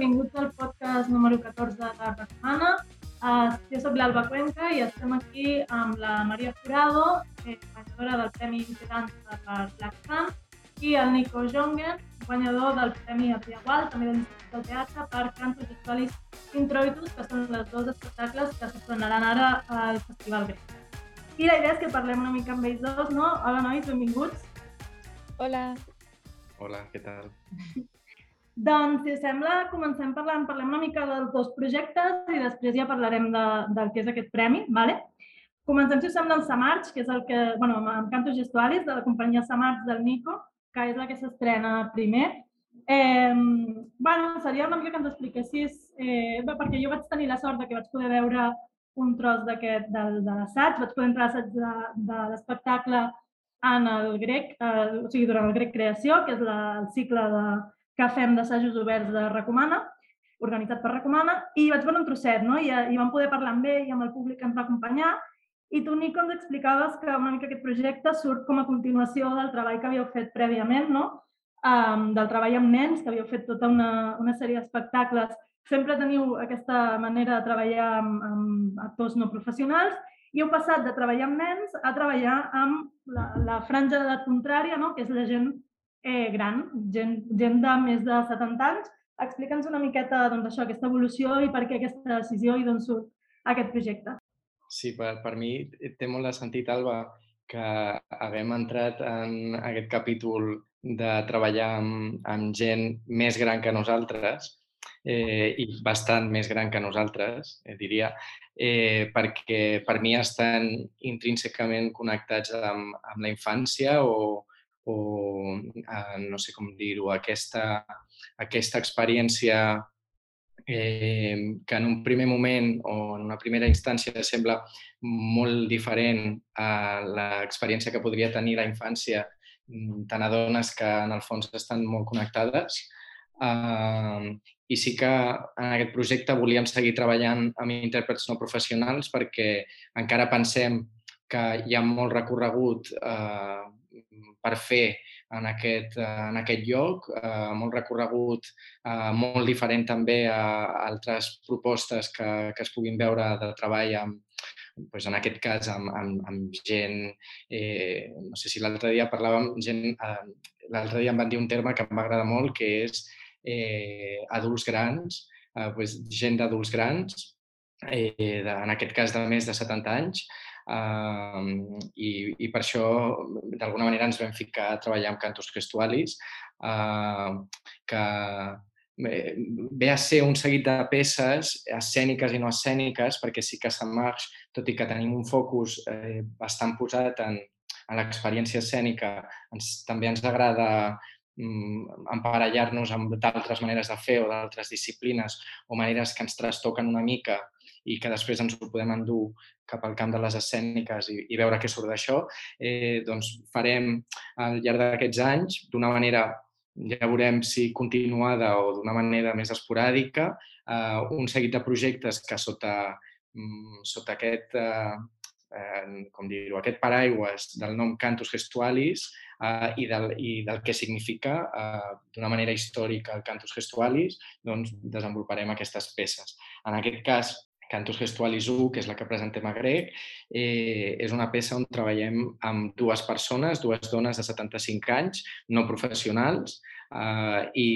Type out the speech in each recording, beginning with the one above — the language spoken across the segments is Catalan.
benvinguts al podcast número 14 de la setmana. Uh, jo soc l'Alba Cuenca i estem aquí amb la Maria Furado, eh, guanyadora del Premi Dansa per Black Sun, i el Nico Jongen, guanyador del Premi Apiagual, també de l'Institut del Teatre, per Cantos Gestualis Introitus, que són els dos espectacles que s'estrenaran ara al Festival Grec. I la idea és que parlem una mica amb ells dos, no? Hola, nois, benvinguts. Hola. Hola, què tal? Doncs, si us sembla, comencem parlant, parlem una mica dels dos projectes i després ja parlarem de, del que és aquest premi, ¿vale? Comencem, si us sembla, amb Samarch, que és el que, bueno, amb Cantos Gestualis, de la companyia Samarch del Nico, que és la que s'estrena primer. Eh, bueno, seria una mica que ens expliquessis, eh, perquè jo vaig tenir la sort de que vaig poder veure un tros d'aquest de, de l'assaig, vaig poder entrar a l'assaig de, de l'espectacle en el grec, eh, o sigui, durant el grec creació, que és la, el cicle de, que fem d'assajos oberts de Recomana, organitzat per Recomana, i vaig veure un trosset, no? I, i vam poder parlar amb ell i amb el públic que ens va acompanyar, i tu, Nico, ens explicaves que una mica aquest projecte surt com a continuació del treball que havíeu fet prèviament, no? Um, del treball amb nens, que havíeu fet tota una, una sèrie d'espectacles. Sempre teniu aquesta manera de treballar amb, amb actors no professionals i heu passat de treballar amb nens a treballar amb la, la franja d'edat contrària, no? que és la gent eh, gran, gent, gent de més de 70 anys. Explica'ns una miqueta doncs, això, aquesta evolució i per què aquesta decisió i d'on surt aquest projecte. Sí, per, per mi té molt de sentit, Alba, que haguem entrat en aquest capítol de treballar amb, amb gent més gran que nosaltres eh, i bastant més gran que nosaltres, eh, diria, eh, perquè per mi estan intrínsecament connectats amb, amb la infància o, o eh, no sé com dir-ho, aquesta, aquesta experiència eh, que en un primer moment o en una primera instància sembla molt diferent a l'experiència que podria tenir la infància mm, tant a dones que en el fons estan molt connectades. Uh, I sí que en aquest projecte volíem seguir treballant amb intèrprets no professionals perquè encara pensem que hi ha molt recorregut uh, per fer en aquest, en aquest lloc, eh, molt recorregut, eh, molt diferent també a altres propostes que, que es puguin veure de treball amb, doncs en aquest cas amb, amb, amb gent, eh, no sé si l'altre dia parlàvem, gent, eh, l'altre dia em van dir un terme que em va agradar molt, que és eh, adults grans, eh, doncs gent d'adults grans, eh, de, en aquest cas de més de 70 anys, Uh, i, I per això, d'alguna manera, ens vam ficar a treballar amb Cantos Gestualis, uh, que ve a ser un seguit de peces escèniques i no escèniques, perquè sí que Marx, tot i que tenim un focus eh, bastant posat en, en l'experiència escènica, ens, també ens agrada mm, emparellar-nos amb d'altres maneres de fer o d'altres disciplines o maneres que ens trastoquen una mica i que després ens ho podem endur cap al camp de les escèniques i, i veure què surt d'això, eh, doncs farem al llarg d'aquests anys, d'una manera, ja veurem si continuada o d'una manera més esporàdica, eh, un seguit de projectes que sota, mm, sota aquest, eh, eh, com dir-ho, aquest paraigües del nom Cantus Gestualis eh, i, del, i del que significa eh, d'una manera històrica el Cantus Gestualis, doncs desenvoluparem aquestes peces. En aquest cas, Cantus Gestualis 1, que és la que presentem a grec, eh, és una peça on treballem amb dues persones, dues dones de 75 anys, no professionals, eh, i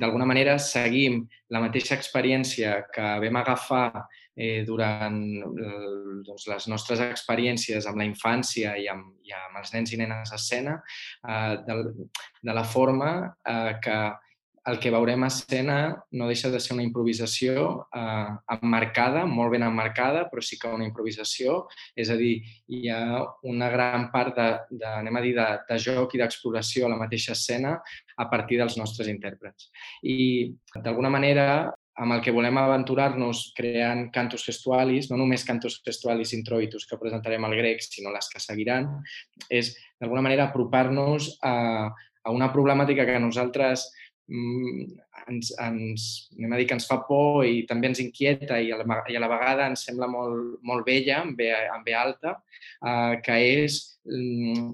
d'alguna manera seguim la mateixa experiència que vam agafar eh, durant doncs, les nostres experiències amb la infància i amb, i amb els nens i nenes a escena, eh, de, de la forma eh, que el que veurem a escena no deixa de ser una improvisació eh, emmarcada, molt ben emmarcada, però sí que una improvisació. És a dir, hi ha una gran part de, de anem a dir, de, de joc i d'exploració a la mateixa escena a partir dels nostres intèrprets. I, d'alguna manera, amb el que volem aventurar-nos creant cantos gestualis, no només cantos gestualis introitus que presentarem al grec, sinó les que seguiran, és d'alguna manera apropar-nos a, a una problemàtica que nosaltres ens, ens, anem a dir que ens fa por i també ens inquieta i a la, i a la vegada ens sembla molt, molt bella, amb B, amb B alta, eh, que és mm,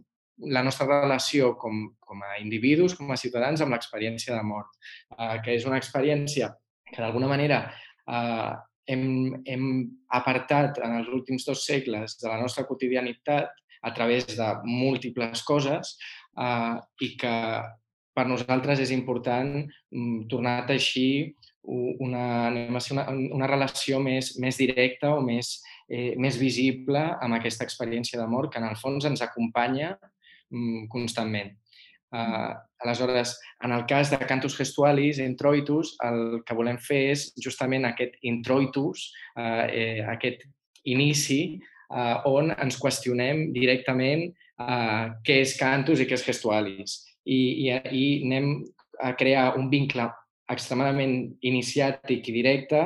la nostra relació com, com a individus, com a ciutadans, amb l'experiència de mort, eh, que és una experiència que d'alguna manera eh, hem, hem apartat en els últims dos segles de la nostra quotidianitat a través de múltiples coses eh, i que per nosaltres és important mm, tornar a teixir una, una, una relació més, més directa o més, eh, més visible amb aquesta experiència d'amor que en el fons ens acompanya mm, constantment. Uh, aleshores, en el cas de Cantus Gestualis, Introitus, el que volem fer és justament aquest introitus, uh, eh, aquest inici, uh, on ens qüestionem directament uh, què és Cantus i què és Gestualis. I, i, i anem a crear un vincle extremadament iniciàtic i directe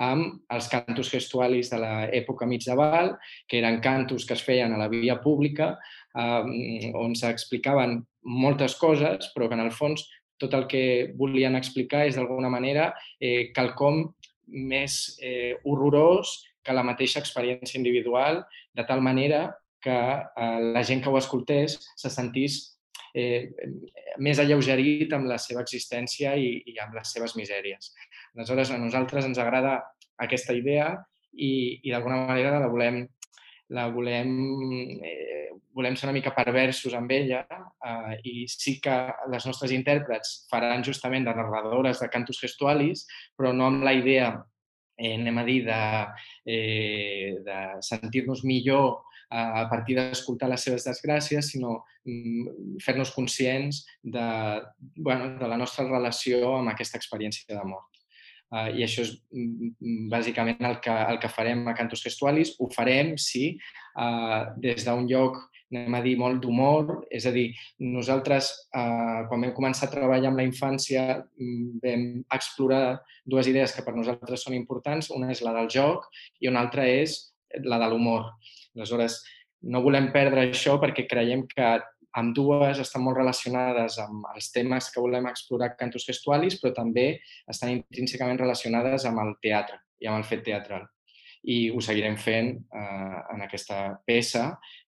amb els cantus gestualis de l'època mitjaval, que eren cantus que es feien a la via pública, eh, on s'explicaven moltes coses, però que en el fons tot el que volien explicar és d'alguna manera eh, quelcom més eh, horrorós que la mateixa experiència individual, de tal manera que eh, la gent que ho escoltés se sentís eh, més alleugerit amb la seva existència i, i amb les seves misèries. Aleshores, a nosaltres ens agrada aquesta idea i, i d'alguna manera la volem, la volem eh, volem ser una mica perversos amb ella eh, i sí que les nostres intèrprets faran justament de narradores de cantus gestualis, però no amb la idea, eh, anem a dir, de, eh, de sentir-nos millor a partir d'escoltar les seves desgràcies, sinó mm, fer-nos conscients de, bueno, de la nostra relació amb aquesta experiència de mort. Uh, I això és mm, bàsicament el que, el que farem a Cantus Gestualis. Ho farem, sí, uh, des d'un lloc anem a dir, molt d'humor. És a dir, nosaltres, eh, quan vam començar a treballar amb la infància, mm, vam explorar dues idees que per nosaltres són importants. Una és la del joc i una altra és la de l'humor. Aleshores, no volem perdre això perquè creiem que amb dues estan molt relacionades amb els temes que volem explorar cantos gestualis, però també estan intrínsecament relacionades amb el teatre i amb el fet teatral. I ho seguirem fent eh, en aquesta peça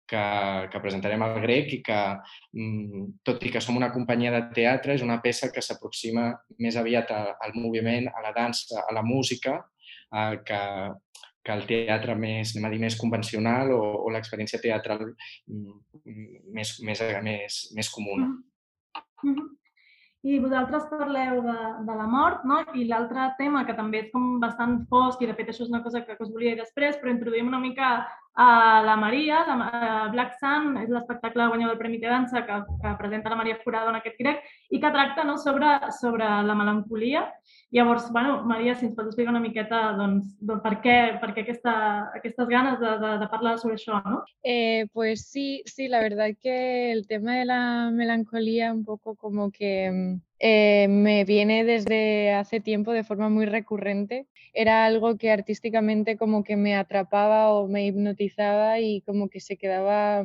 que, que presentarem al grec i que, mm, tot i que som una companyia de teatre, és una peça que s'aproxima més aviat al moviment, a la dansa, a la música, eh, que, que el teatre més, anem a dir, més convencional o, o l'experiència teatral mm, més, més, més, més comuna. Mm -hmm i vosaltres parleu de, de la mort, no? I l'altre tema, que també és com bastant fosc, i de fet això és una cosa que, que us volia dir després, però introduïm una mica a la Maria. La, Black Sun és l'espectacle guanyador del Premi de Dansa que, que presenta la Maria Forado en aquest grec i que tracta no, sobre, sobre la melancolia. Llavors, bueno, Maria, si ens pots explicar una miqueta doncs, doncs per què, per què aquesta, aquestes ganes de, de, de parlar sobre això, ¿no? Eh, pues sí, sí, la verdad que el tema de la melancolía un poco como que eh, me viene desde hace tiempo de forma muy recurrente. Era algo que artísticamente como que me atrapaba o me hipnotizaba y como que se quedaba,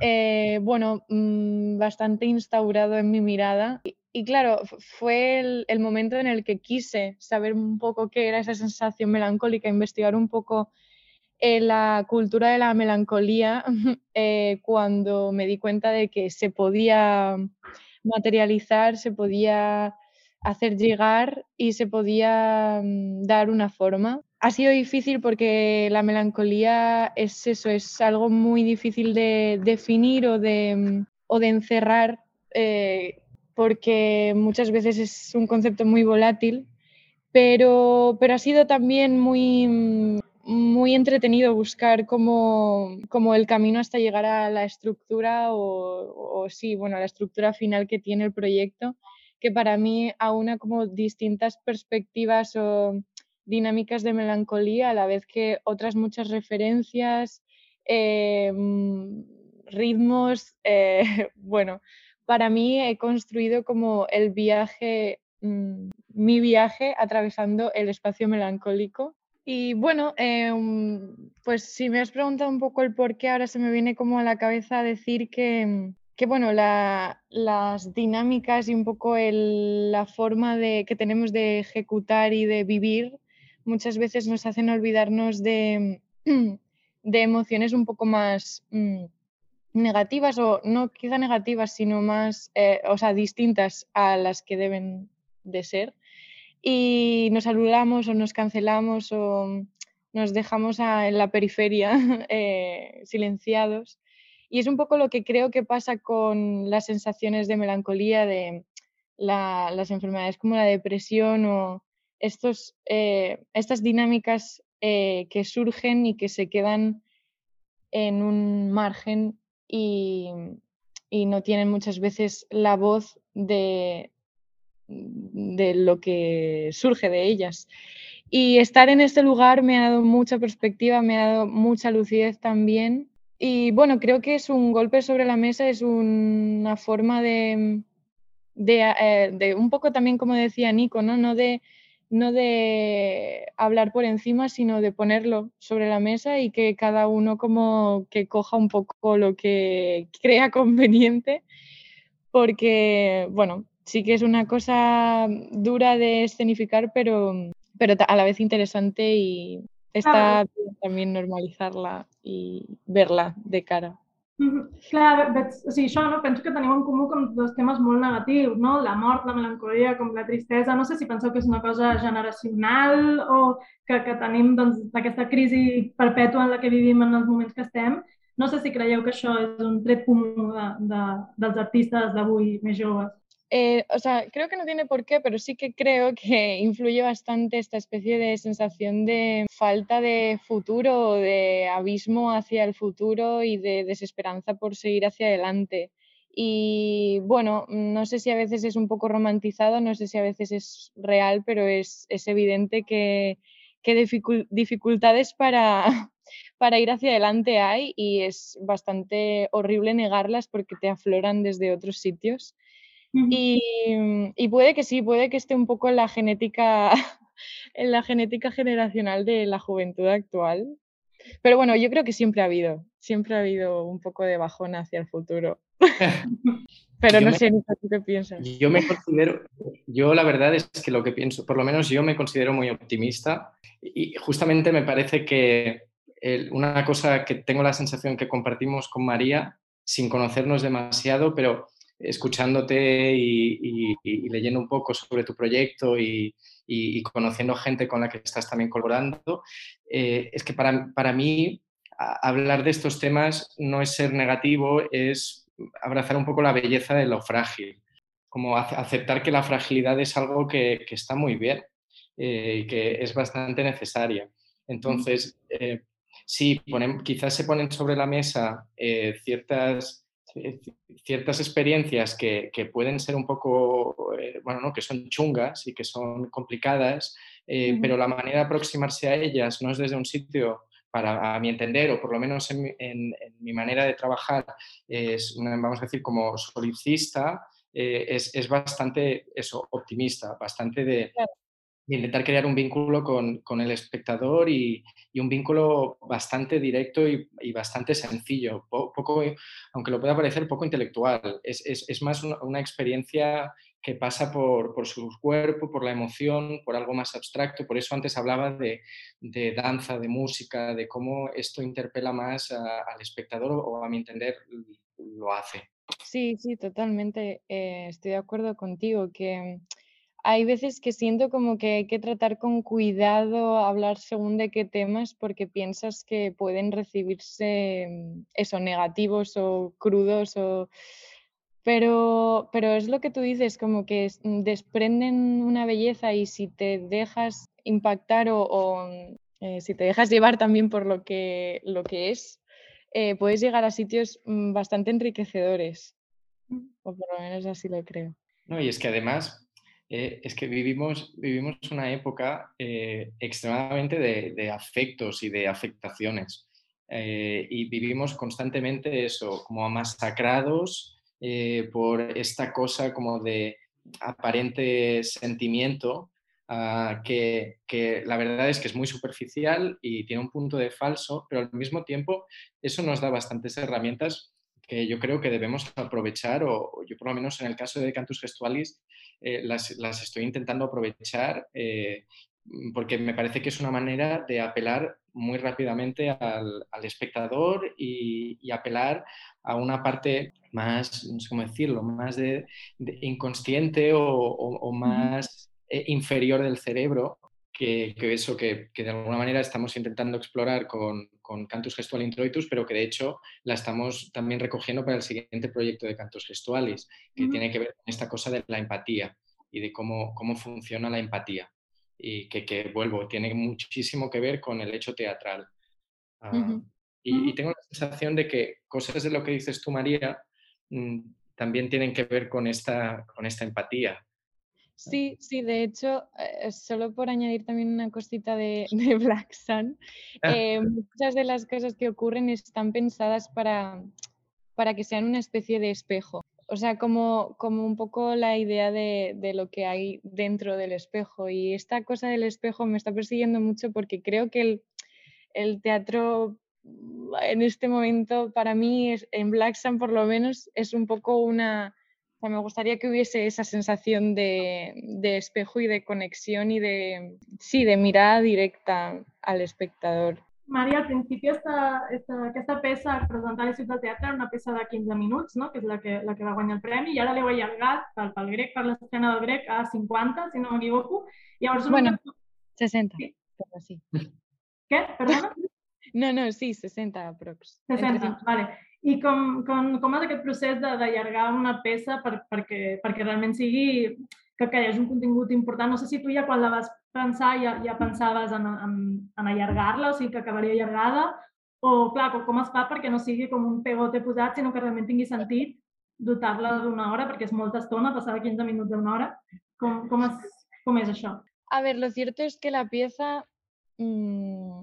eh, bueno, mm, bastante instaurado en mi mirada. Y, claro, fue el, momento en el que quise saber un poco qué era esa sensación melancólica, investigar un poco eh, la cultura de la melancolía cuando me di cuenta de que se podía materializar, se podía hacer llegar y se podía mm, dar una forma. Ha sido difícil porque la melancolía es eso, es algo muy difícil de definir o de, mm, o de encerrar eh, porque muchas veces es un concepto muy volátil, pero, pero ha sido también muy, mm, muy entretenido buscar cómo, el camino hasta llegar a la estructura o, sí, bueno, la estructura final que tiene el proyecto, que para mí aúna como distintas perspectivas o dinámicas de melancolía, a la vez que otras muchas referencias, eh, ritmos, eh, bueno, para mí he construido como el viaje, mm, mi viaje atravesando el espacio melancólico y bueno, em, pues si me has preguntado un poco el por qué, ahora se me viene como a la cabeza decir que, que bueno, las dinámicas y un poco la forma de, que tenemos de ejecutar y de vivir muchas veces nos hacen olvidarnos de, de emociones un poco más mm, negativas o no quizá negativas, sino más, eh, o sea, distintas a las que deben de ser. Y nos saludamos o nos cancelamos o nos dejamos en la periferia eh, silenciados. Y es un poco lo que creo que pasa con las sensaciones de melancolía, de las enfermedades como la depresión o estos, eh, estas dinámicas eh, que surgen y que se quedan en un margen y, y no tienen muchas veces la voz de, de lo que surge de ellas. Y estar en este lugar me ha dado mucha perspectiva, me ha dado mucha lucidez también. Y bueno, creo que es un golpe sobre la mesa, es una forma de, eh, de, un poco también como decía Nico, ¿no? No de, no de hablar por encima, sino de ponerlo sobre la mesa y que cada uno como que coja un poco lo que crea conveniente, porque, bueno, sí que es una cosa dura de escenificar, pero, pero a la vez interesante y está bien también normalizarla y verla de cara. Clar, veig, o sigui, això no? penso que tenim en comú com dos temes molt negatius, no? la mort, la melancolia, com la tristesa. No sé si penseu que és una cosa generacional o que, que tenim doncs, aquesta crisi perpètua en la que vivim en els moments que estem. No sé si creieu que això és un tret comú de, de, dels artistes d'avui més joves. Eh, o sea, creo que no tiene por qué, pero sí que creo que influye bastante esta especie de sensación de falta de futuro, de abismo hacia el futuro y de desesperanza por seguir hacia adelante. Y bueno, no sé si a veces es un poco romantizado, no sé si a veces es real, pero es, es evidente que, que dificultades para, para ir hacia adelante hay y es bastante horrible negarlas porque te afloran desde otros sitios. Mm, y, puede que sí, puede que esté un poco en la genética, en la genética generacional de la juventud actual. Pero bueno, yo creo que siempre ha habido, siempre ha habido un poco de bajón hacia el futuro. Pero no sé, ¿tú qué piensas? Yo me considero, yo la verdad es que lo que pienso, por lo menos yo me considero muy optimista y justamente me parece que una cosa que tengo la sensación que compartimos con María, sin conocernos demasiado, pero escuchándote y, leyendo un poco sobre tu proyecto y, conociendo gente con la que estás también colaborando, eh, es que para, para mí hablar de estos temas no es ser negativo, es abrazar un poco la belleza de lo frágil, como aceptar que la fragilidad es algo que, está muy bien eh, y que es bastante necesaria. Entonces, eh, sí, quizás se ponen sobre la mesa ciertas ciertas experiencias que, pueden ser un poco, eh, bueno, ¿no? que son chungas y que son complicadas, eh, pero la manera de aproximarse a ellas no es desde un sitio, para a mi entender, o por lo menos en, mi manera de trabajar, es, vamos a decir, como solicista, es, es, bastante eso, optimista, bastante de, intentar crear un vínculo con, el espectador y, un vínculo bastante directo y, bastante sencillo, poco, aunque lo pueda parecer poco intelectual. Es, más una, experiencia que pasa por, su cuerpo, por la emoción, por algo más abstracto. Por eso antes hablaba de, danza, de música, de cómo esto interpela más al espectador o a mi entender lo hace. Sí, sí, totalmente. Eh, estoy de acuerdo contigo que hay veces que siento como que hay que tratar con cuidado, hablar según de qué temas, porque piensas que pueden recibirse mm, eso, negativos o crudos o... Pero, pero es lo que tú dices, como que mm, desprenden una belleza y si te dejas impactar o, mm, eh, si te dejas llevar también por lo que, lo que es, eh, puedes llegar a sitios bastante enriquecedores, o por lo menos así lo creo. No, y es que además eh, es que vivimos, vivimos una época eh, extremadamente de, afectos y de afectaciones. Eh, y vivimos constantemente eso, como masacrados por esta cosa como de aparente sentimiento ah, que, que, la verdad es que es muy superficial y tiene un punto de falso, pero al mismo tiempo eso nos da bastantes herramientas que yo creo que debemos aprovechar, o, yo por lo menos en el caso de Cantus Gestualis eh, las, estoy intentando aprovechar eh, porque me parece que es una manera de apelar muy rápidamente al, espectador y, apelar a una parte más, no sé cómo decirlo, más de, inconsciente o, más eh, inferior del cerebro que, eso que, de alguna manera estamos intentando explorar con, con, Cantus Gestual Introitus, pero que de hecho la estamos también recogiendo para el siguiente proyecto de Cantus Gestualis, que tiene que ver con esta cosa de la empatía y de cómo, cómo funciona la empatía. Y que, que, vuelvo, tiene muchísimo que ver con el hecho teatral. Ah, y, tengo la sensación de que cosas de lo que dices tú, María, mm, también tienen que ver con esta, con esta empatía. Sí, sí, de hecho, eh, solo por añadir también una cosita de, de Black Sun, ah. eh, muchas de las cosas que ocurren están pensadas para, para que sean una especie de espejo. O sea, como, como un poco la idea de, de, lo que hay dentro del espejo. Y esta cosa del espejo me está persiguiendo mucho porque creo que el, el teatro en este momento, para mí, es, en Black Sun por lo menos, es un poco una me gustaría que hubiese esa sensación de, espejo y de conexión y de, sí, de mirada directa al espectador. María, al principio esta, esta, aquesta peça presentada a Ciutat Teatre era una peça de 15 minuts, no? que és la que, la que va guanyar el premi, i ara l'heu allargat pel, pel grec, per l'estrena del grec, a 50, si no m'equivoco. Llavors, bueno, una... 60, sí. però sí. Què? Perdona? No, no, sí, 60 aprox. 60, vale. I com, com, com és aquest procés d'allargar una peça per, perquè, perquè realment sigui que, que hi hagi un contingut important? No sé si tu ja quan la vas pensar ja, ja pensaves en, en, en allargar-la, o sigui que acabaria allargada, o clar, com es fa perquè no sigui com un pegote posat, sinó que realment tingui sentit dotar-la d'una hora, perquè és molta estona, passar de 15 minuts a una hora. Com, com, és, com és això? A ver, lo cierto es que la pieza mmm,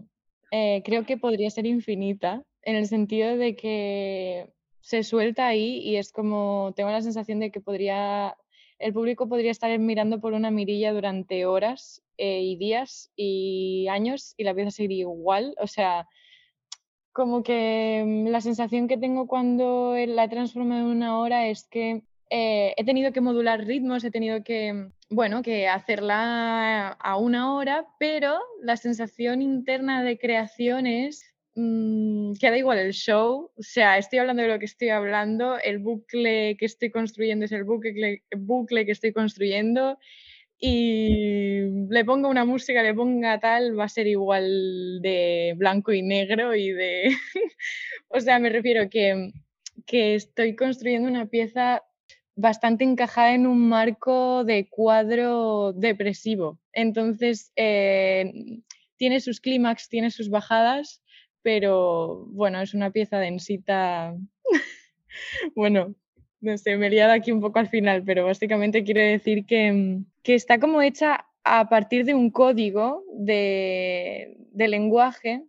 eh, creo que podría ser infinita en el sentido de que se suelta ahí y es como, tengo la sensación de que podría, el público podría estar mirando por una mirilla durante horas eh, y días y años y la pieza seguiría igual. O sea, como que mm, la sensación que tengo cuando la he transformado en una hora es que eh, he tenido que modular ritmos, he tenido que, bueno, que hacerla a una hora, pero la sensación interna de creación es mmm, queda igual el show, o sea, estoy hablando de lo que estoy hablando, el bucle que estoy construyendo es el bucle, bucle que estoy construyendo y le pongo una música, le ponga tal, va a ser igual de blanco y negro y de... o sea, me refiero que, que estoy construyendo una pieza bastante encajada en un marco de cuadro depresivo. Entonces, eh, tiene sus clímax, tiene sus bajadas, pero bueno, es una pieza densita. bueno, no sé, me he liado aquí un poco al final, pero básicamente quiero decir que, mm, que está como hecha a partir de un código de, de lenguaje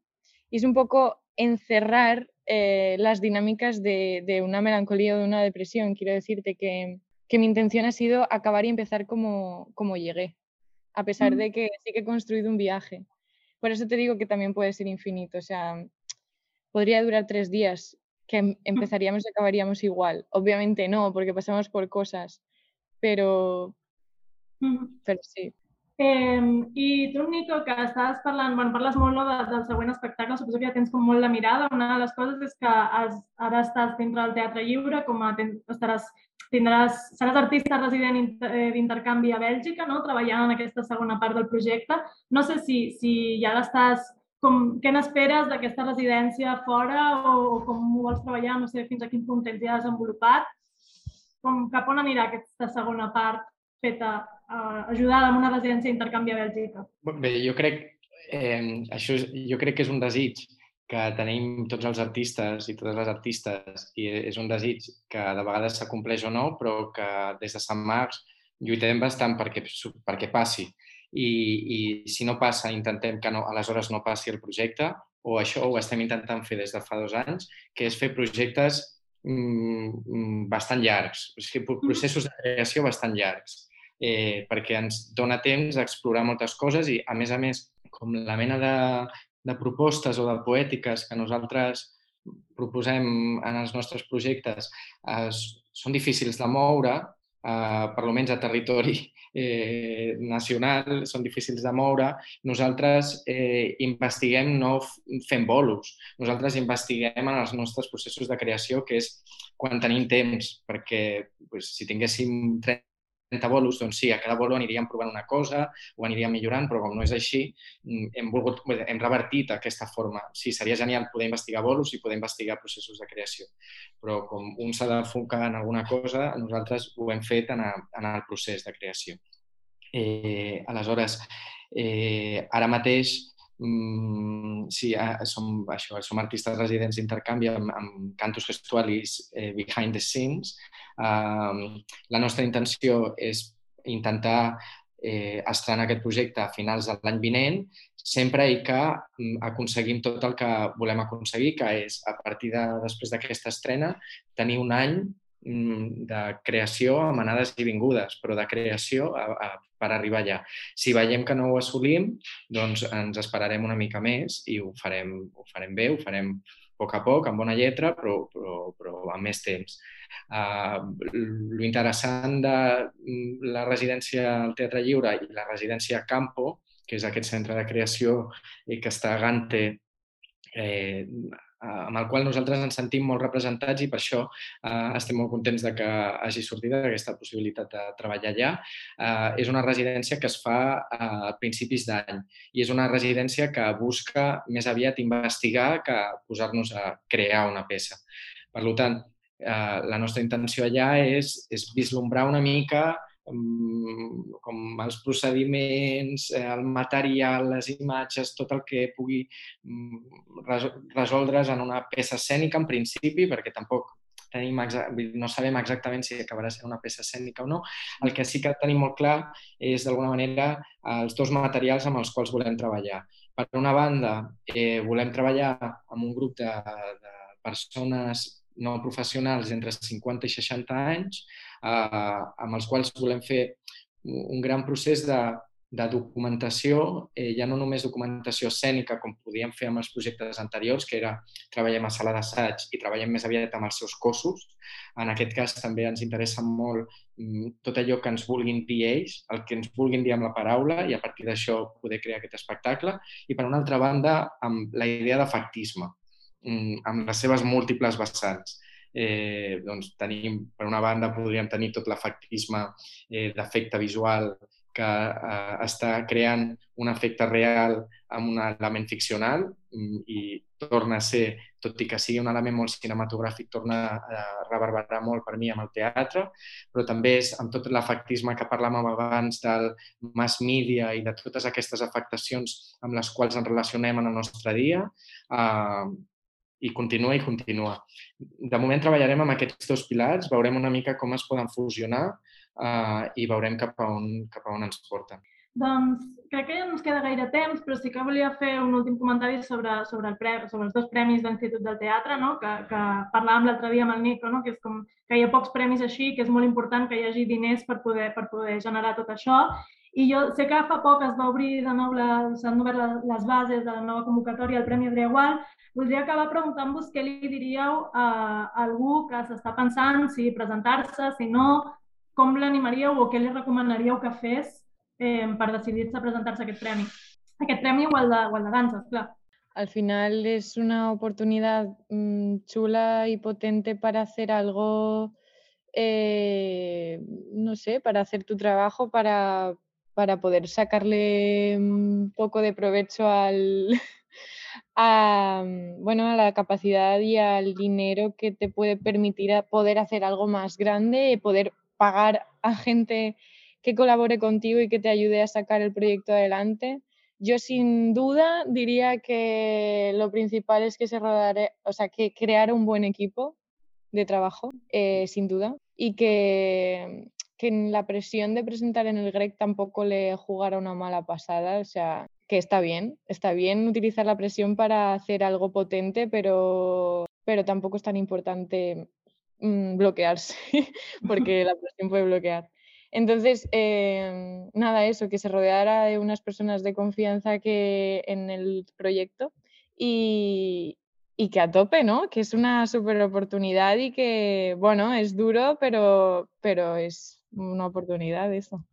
y es un poco encerrar eh, las dinámicas de, de, una melancolía o de una depresión. Quiero decirte que, que, mi intención ha sido acabar y empezar como, como llegué, a pesar de que sí que he construido un viaje. Por eso te digo que también puede ser infinito. O sea, podría durar tres días, que em, empezaríamos y acabaríamos igual. Obviamente no, porque pasamos por cosas, pero, pero sí. Eh, I tu, Nico, que estàs parlant, bueno, parles molt no, de, del següent espectacle, suposo que ja tens com molt la mirada. Una de les coses és que has, ara estàs dintre del Teatre Lliure, com a ten, estaràs, tindràs, seràs artista resident eh, d'intercanvi a Bèlgica, no? treballant en aquesta segona part del projecte. No sé si, si ja l'estàs com, què n'esperes d'aquesta residència fora o, o com ho vols treballar, no sé fins a quin punt tens ja desenvolupat, com cap on anirà aquesta segona part feta, eh, ajudada amb una residència d'intercanvi a Bèlgica? Bé, jo crec, eh, això és, jo crec que és un desig que tenim tots els artistes i totes les artistes i és un desig que de vegades s'acompleix o no, però que des de Sant Marcs lluitem bastant perquè, perquè passi. I, i si no passa, intentem que no, aleshores no passi el projecte, o això ho estem intentant fer des de fa dos anys, que és fer projectes mm, mm bastant llargs, o sigui, processos de creació bastant llargs, eh, perquè ens dona temps a explorar moltes coses i, a més a més, com la mena de, de propostes o de poètiques que nosaltres proposem en els nostres projectes eh, són difícils de moure, eh, per almenys a territori eh, nacional, són difícils de moure. Nosaltres eh, investiguem no fent bolos, nosaltres investiguem en els nostres processos de creació, que és quan tenim temps, perquè pues, si tinguéssim 30 30 bolos, doncs sí, a cada bolo aniríem provant una cosa, ho aniríem millorant, però com no és així, mm, hem, volgut, hem revertit aquesta forma. Sí, seria genial poder investigar bolos i poder investigar processos de creació, però com un s'ha d'enfocar en alguna cosa, nosaltres ho hem fet en, a, en el procés de creació. Eh, aleshores, eh, ara mateix Mm, sí, som, això, som artistes residents d'intercanvi amb, amb cantos gestualis eh, behind the scenes. La nostra intenció és intentar eh, estrenar aquest projecte a finals de l'any vinent, sempre i que mm, aconseguim tot el que volem aconseguir, que és, a partir de després d'aquesta estrena, tenir un any Mm, de creació amb anades i vingudes, però de creació a, a, per arribar allà. Si veiem que no ho assolim, doncs ens esperarem una mica més i ho farem, ho farem bé, ho farem poc a poc, amb bona lletra, però, però, però amb més temps. Uh, lo interessant de mm, la residència al Teatre Lliure i la residència Campo, que és aquest centre de creació que està a Gante, eh, amb el qual nosaltres ens sentim molt representats i per això eh, estem molt contents de que hagi sortit aquesta possibilitat de treballar allà. Eh, és una residència que es fa a principis d'any i és una residència que busca més aviat investigar que posar-nos a crear una peça. Per tant, eh, la nostra intenció allà és, és vislumbrar una mica com els procediments, eh, el material, les imatges, tot el que pugui mm, resoldre's en una peça escènica en principi, perquè tampoc tenim no sabem exactament si acabarà sent una peça escènica o no. El que sí que tenim molt clar és, d'alguna manera, els dos materials amb els quals volem treballar. Per una banda, eh, volem treballar amb un grup de, de persones no professionals entre 50 i 60 anys, eh, amb els quals volem fer un gran procés de, de documentació, eh, ja no només documentació escènica, com podíem fer amb els projectes anteriors, que era treballem a sala d'assaig i treballem més aviat amb els seus cossos. En aquest cas també ens interessa molt mm, tot allò que ens vulguin dir ells, el que ens vulguin dir amb la paraula i a partir d'això poder crear aquest espectacle. I per una altra banda, amb la idea de factisme, mm, amb les seves múltiples vessants eh, doncs tenim, per una banda, podríem tenir tot l'efectisme eh, d'efecte visual que eh, està creant un efecte real amb un element ficcional mm, i torna a ser, tot i que sigui un element molt cinematogràfic, torna a reverberar molt per mi amb el teatre, però també és amb tot l'efectisme que parlàvem abans del mass media i de totes aquestes afectacions amb les quals ens relacionem en el nostre dia, eh, i continua i continua. De moment treballarem amb aquests dos pilars, veurem una mica com es poden fusionar uh, i veurem cap a, on, cap a on ens porten. Doncs crec que ja no ens queda gaire temps, però sí que volia fer un últim comentari sobre, sobre, el pre, sobre els dos premis d'Institut del Teatre, no? que, que parlàvem l'altre dia amb el Nico, no? que és com que hi ha pocs premis així, que és molt important que hi hagi diners per poder, per poder generar tot això. I jo sé que fa poc es va obrir de nou, s'han obert les bases de la nova convocatòria al Premi Adrià Gual Voldria acabar preguntant-vos què li diríeu a algú que s'està pensant si presentar-se, si no, com l'animaríeu o què li recomanaríeu que fes eh, per decidir-se a presentar-se a aquest premi. Aquest premi o el de, o el de danses, clar. Al final es una oportunidad mmm, chula y potente para hacer algo, eh, no sé, para hacer tu trabajo, para, para poder sacarle un poco de provecho al, a, mm, bueno, a la capacidad y al dinero que te puede permitir poder hacer algo más grande, poder pagar a gente que colabore contigo y que te ayude a sacar el proyecto adelante. Yo sin duda diría que lo principal es que se rodare, o sea, que crear un buen equipo de trabajo, eh, sin duda, y que, que la presión de presentar en el GREC tampoco le jugara una mala pasada, o sea, que está bien, está bien utilizar la presión para hacer algo potente, pero, pero tampoco es tan importante mm, bloquearse, porque la presión puede bloquear. Entonces, em, nada, eso, que se rodeara de unas personas de confianza que en el proyecto y, y que a tope, ¿no? Que es una super oportunidad y que, bueno, es duro, pero, pero es una oportunidad eso.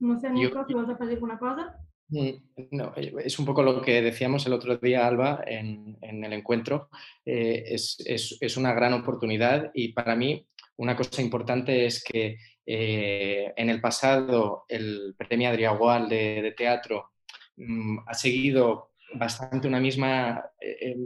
No sé, Nico, si vas a pedir una cosa. Mm, no, eh, es un poco lo que decíamos el otro día, Alba, en, el encuentro. Eh, es, una gran oportunidad y para mí una cosa importante es que eh, en el pasado el premio Adriagual de, de teatro mm, ha seguido bastante una misma, eh,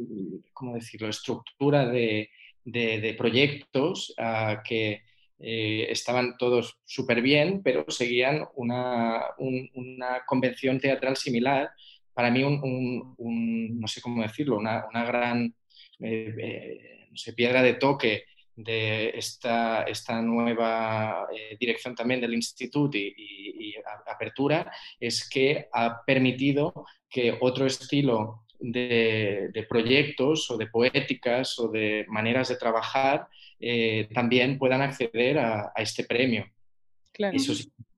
¿cómo decirlo?, estructura de, de, proyectos ah, que eh, estaban todos súper bien, pero seguían una, una, convención teatral similar. Para mí, un, no sé cómo decirlo, una, una gran eh, eh, no sé, piedra de toque de esta, esta nueva dirección también del instituto y, y, apertura es que ha permitido que otro estilo de, proyectos o de poéticas o de maneras de trabajar eh, también puedan acceder a, este premio. Claro. Eso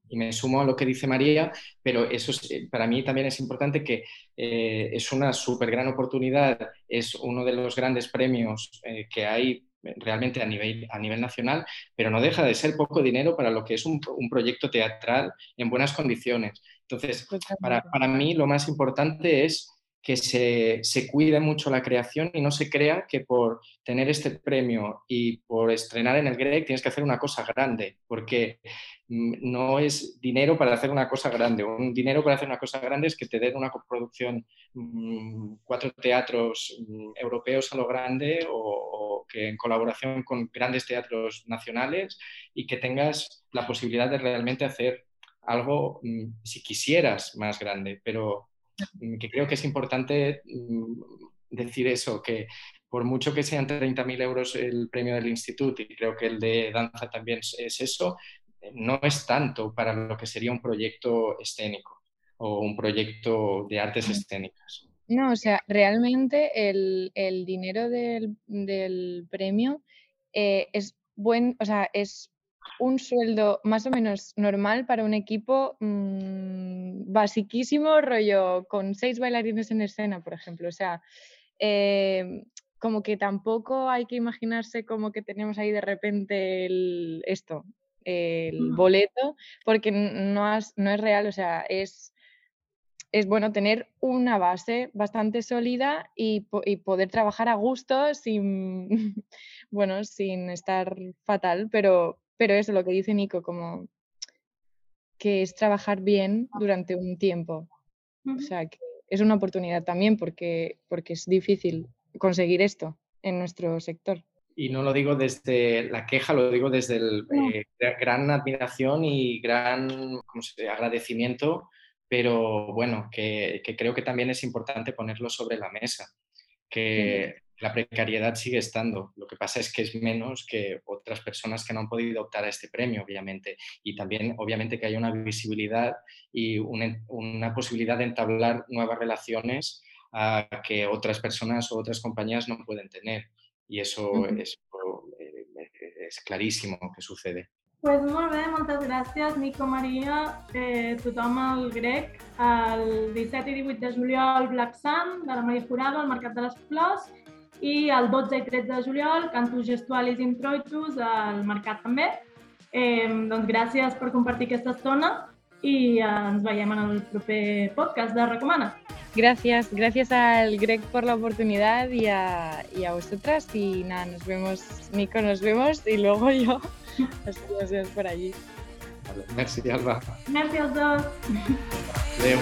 y me sumo a lo que dice María, pero eso eh, para mí también es importante que eh, es una súper gran oportunidad, es uno de los grandes premios que hay realmente a nivel, a nivel nacional, pero no deja de ser poco dinero para lo que es un, un proyecto teatral en buenas condiciones. Entonces, para, para, mí lo más importante es que se, se, cuide mucho la creación y no se crea que por tener este premio y por estrenar en el GREC tienes que hacer una cosa grande, porque mm, no es dinero para hacer una cosa grande. Un dinero para hacer una cosa grande es que te den una coproducción, mm, cuatro teatros mm, europeos a lo grande o, que en colaboración con grandes teatros nacionales y que tengas la posibilidad de realmente hacer algo, si quisieras, más grande, pero que creo que es importante mm, decir eso, que por mucho que sean 30.000 euros el premio del instituto, y creo que el de danza también es eso, no es tanto para lo que sería un proyecto escénico o un proyecto de artes escénicas. No, o sea, realmente el, dinero del, premio eh, es buen, o sea, es un sueldo más o menos normal para un equipo mm, basiquísimo, rollo con seis bailarines en escena, por ejemplo. O sea, em, como que tampoco hay que imaginarse como que tenemos ahí de repente el, esto, el boleto, porque no, no es real, o sea, es, es bueno tener una base bastante sólida y, y, poder trabajar a gusto sin, bueno, sin estar fatal, pero, pero eso, lo que dice Nico, como que es trabajar bien durante un tiempo. O sea, que es una oportunidad también porque, porque es difícil conseguir esto en nuestro sector. Y no lo digo desde la queja, lo digo desde el eh, gran admiración y gran agradecimiento, pero bueno, que, que, creo que también es importante ponerlo sobre la mesa, que la precariedad sigue estando. Lo que pasa es que es menos que otras personas que no han podido optar a este premio, obviamente. Y también, obviamente, que hay una visibilidad y una, posibilidad de entablar nuevas relaciones a que otras personas o otras compañías no pueden tener. Y eso es, eh, es clarísimo que sucede. pues molt bé, moltes gràcies, Nico Maria, eh, tothom al grec, el 17 i 18 de juliol Black Sun, de la Maria Jurado, al Mercat de les Flors, i el 12 i 13 de juliol Cantus Gestualis Introitus al Mercat també. Eh, doncs gràcies per compartir aquesta estona i eh, ens veiem en el proper podcast de Recomana. Gracias, gracias al Greg por la oportunidad y a, y a vosotras. Y nada, nos vemos, Nico, nos vemos y luego yo. Así nos vemos por allí. Merci, Alba. Merci als dos. Adéu.